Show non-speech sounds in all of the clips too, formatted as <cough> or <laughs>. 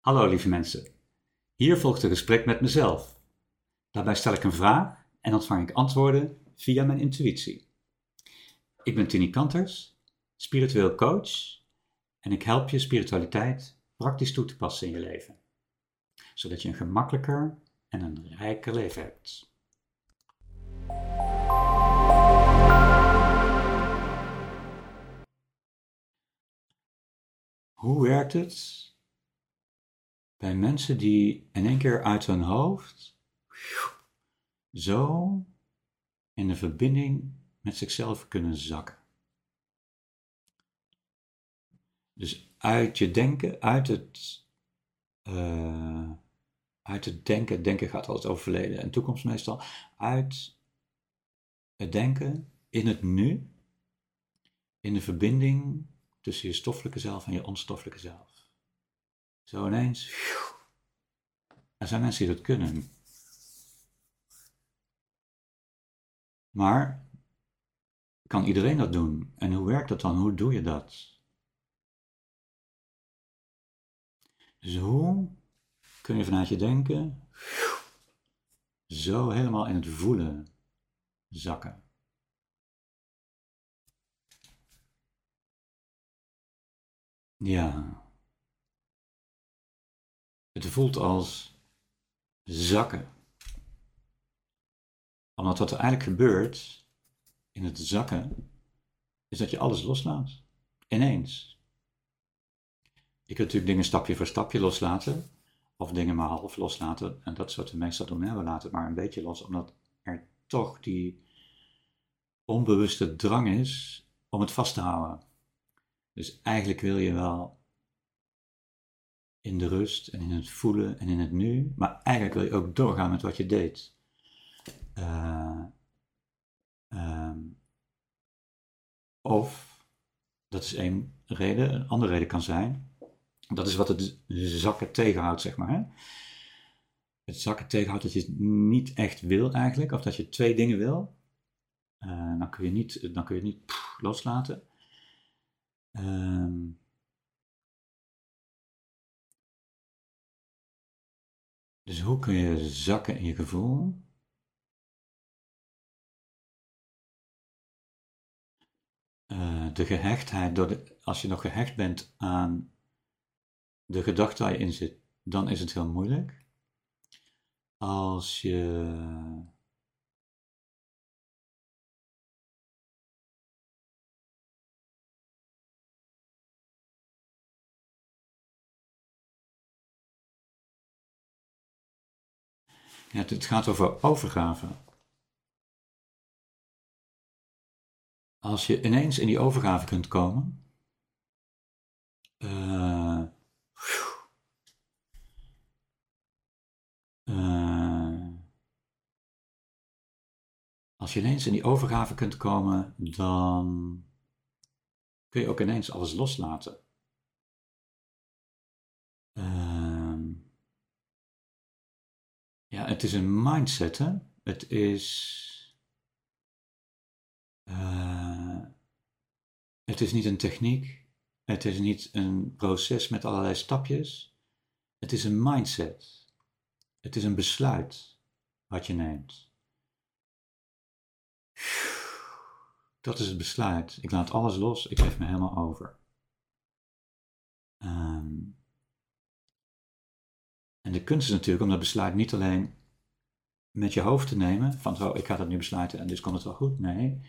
Hallo lieve mensen. Hier volgt een gesprek met mezelf. Daarbij stel ik een vraag en ontvang ik antwoorden via mijn intuïtie. Ik ben Tini Kanters, spiritueel coach en ik help je spiritualiteit praktisch toe te passen in je leven, zodat je een gemakkelijker en een rijker leven hebt. Hoe werkt het bij mensen die in één keer uit hun hoofd zo in de verbinding met zichzelf kunnen zakken? Dus uit je denken, uit het, uh, uit het denken, denken gaat altijd over verleden en toekomst meestal, uit het denken in het nu, in de verbinding tussen je stoffelijke zelf en je onstoffelijke zelf. Zo ineens. Er zijn mensen die dat kunnen. Maar kan iedereen dat doen? En hoe werkt dat dan? Hoe doe je dat? Dus hoe kun je vanuit je denken zo helemaal in het voelen zakken? Ja. Het voelt als zakken. Omdat wat er eigenlijk gebeurt in het zakken, is dat je alles loslaat. Ineens. Je kunt natuurlijk dingen stapje voor stapje loslaten, of dingen maar half loslaten. En dat is wat we meestal doen. We laten het maar een beetje los, omdat er toch die onbewuste drang is om het vast te houden. Dus eigenlijk wil je wel in de rust en in het voelen en in het nu, maar eigenlijk wil je ook doorgaan met wat je deed. Uh, of, dat is één reden, een andere reden kan zijn, dat is wat het zakken tegenhoudt, zeg maar. Hè? Het zakken tegenhoudt dat je het niet echt wil eigenlijk, of dat je twee dingen wil. Uh, dan kun je niet, dan kun je niet loslaten. Um, dus hoe kun je zakken in je gevoel? Uh, de gehechtheid, door de, als je nog gehecht bent aan de gedachte waar je in zit, dan is het heel moeilijk. Als je Ja, het gaat over overgave. Als je ineens in die overgave kunt komen, uh, uh, als je ineens in die overgave kunt komen, dan kun je ook ineens alles loslaten. Het is een mindset, hè? Het is. Uh, het is niet een techniek. Het is niet een proces met allerlei stapjes. Het is een mindset. Het is een besluit wat je neemt. Dat is het besluit. Ik laat alles los. Ik geef me helemaal over. Um, en de kunst is natuurlijk om dat besluit niet alleen met je hoofd te nemen, van zo, ik ga dat nu besluiten en dus komt het wel goed. Nee,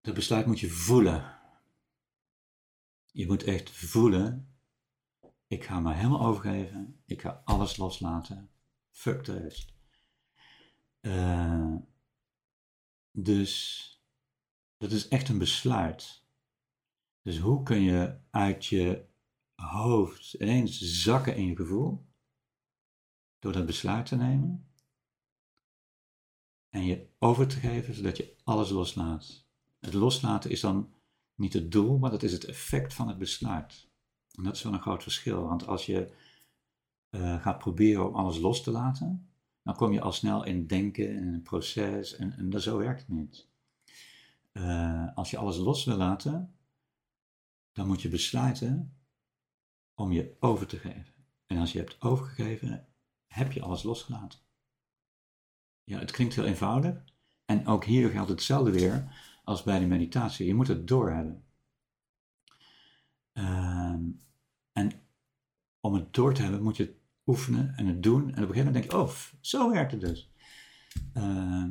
dat besluit moet je voelen. Je moet echt voelen, ik ga me helemaal overgeven, ik ga alles loslaten, fuck de rest. Uh, dus dat is echt een besluit. Dus hoe kun je uit je hoofd ineens zakken in je gevoel. Door dat besluit te nemen. En je over te geven, zodat je alles loslaat. Het loslaten is dan niet het doel, maar dat is het effect van het besluit. En dat is wel een groot verschil. Want als je uh, gaat proberen om alles los te laten, dan kom je al snel in denken en een proces. En, dat, zo werkt het niet. Uh, als je alles los wil laten, dan moet je besluiten om je over te geven. En als je hebt overgegeven, heb je alles losgelaten. Ja, het klinkt heel eenvoudig. En ook hier geldt hetzelfde weer als bij de meditatie. Je moet het doorhebben. Ehm, en om het door te hebben moet je het oefenen en het doen. En op een gegeven moment denk je, oh, zo werkt het dus. Ehm,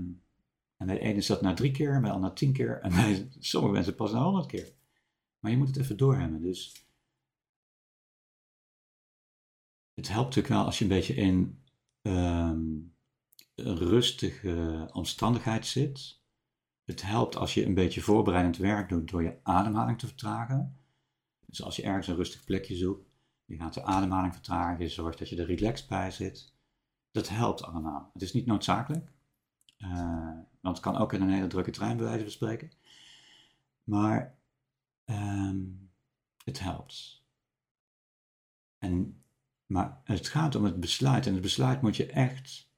en bij de ene is dat na drie keer, bij de ander na tien keer. En <laughs> bij sommige mensen pas na honderd keer. Maar je moet het even doorhebben. Dus het helpt natuurlijk wel als je een beetje in um, een rustige omstandigheid zit. Het helpt als je een beetje voorbereidend werk doet door je ademhaling te vertragen. Dus als je ergens een rustig plekje zoekt, je gaat de ademhaling vertragen, je zorgt dat je er relaxed bij zit. Dat helpt allemaal. Het is niet noodzakelijk, uh, want het kan ook in een hele drukke trein bij wijze van spreken. Maar um, het helpt. En, maar het gaat om het besluit. En het besluit moet je echt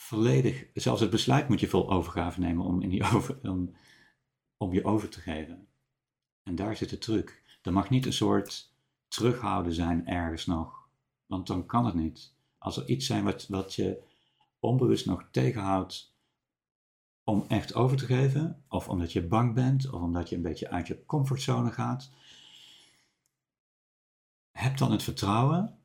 volledig, zelfs het besluit moet je vol overgave nemen om, in die <laughs> over, om, om je over te geven. En daar zit de truc. Er mag niet een soort terughouden zijn ergens nog, want dan kan het niet. Als er iets zijn wat, wat je onbewust nog tegenhoudt om echt over te geven, of omdat je bang bent, of omdat je een beetje uit je comfortzone gaat, heb dan het vertrouwen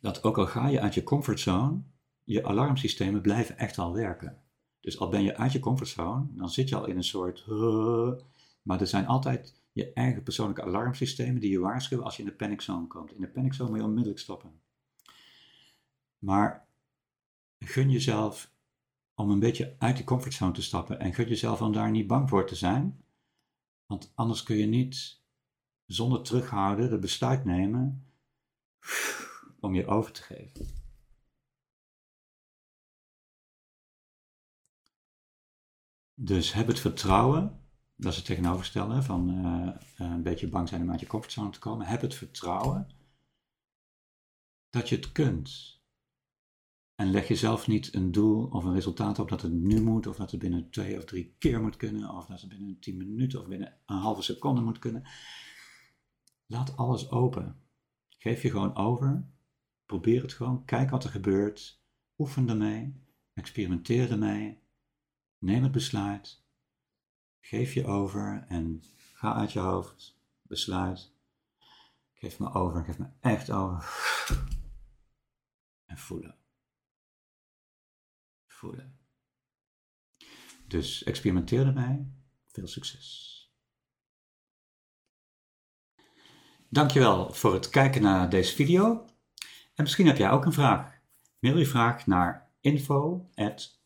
dat ook al ga je uit je comfortzone, je alarmsystemen blijven echt al werken. Dus al ben je uit je comfortzone, dan zit je al in een soort. Maar er zijn altijd je eigen persoonlijke alarmsystemen die je waarschuwen als je in de paniczone komt. In de paniczone moet je onmiddellijk stoppen. Maar gun jezelf om een beetje uit die comfortzone te stappen en gun jezelf om daar niet bang voor te zijn. Want anders kun je niet zonder terughouden de besluit nemen om je over te geven. Dus heb het vertrouwen, dat is het tegenovergestelde van uh, een beetje bang zijn om uit je comfortzone te komen. Heb het vertrouwen dat je het kunt. En leg jezelf niet een doel of een resultaat op dat het nu moet, of dat het binnen twee of drie keer moet kunnen, of dat het binnen tien minuten of binnen een halve seconde moet kunnen. Laat alles open. Geef je gewoon over. Probeer het gewoon. Kijk wat er gebeurt. Oefen ermee. Experimenteer ermee. Neem het besluit. Geef je over en ga uit je hoofd. Besluit. Geef me over. Geef me echt over. En voelen. Voelen. Dus experimenteer ermee. Veel succes. Dankjewel voor het kijken naar deze video. En misschien heb jij ook een vraag. Mail je vraag naar info at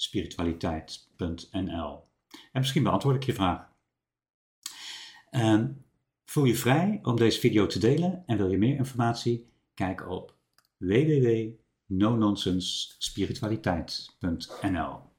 nononsensespiritualiteit.nl En misschien beantwoord ik je vraag. Um, voel je vrij om deze video te delen en wil je meer informatie? Kijk op www.nononsensespiritualiteit.nl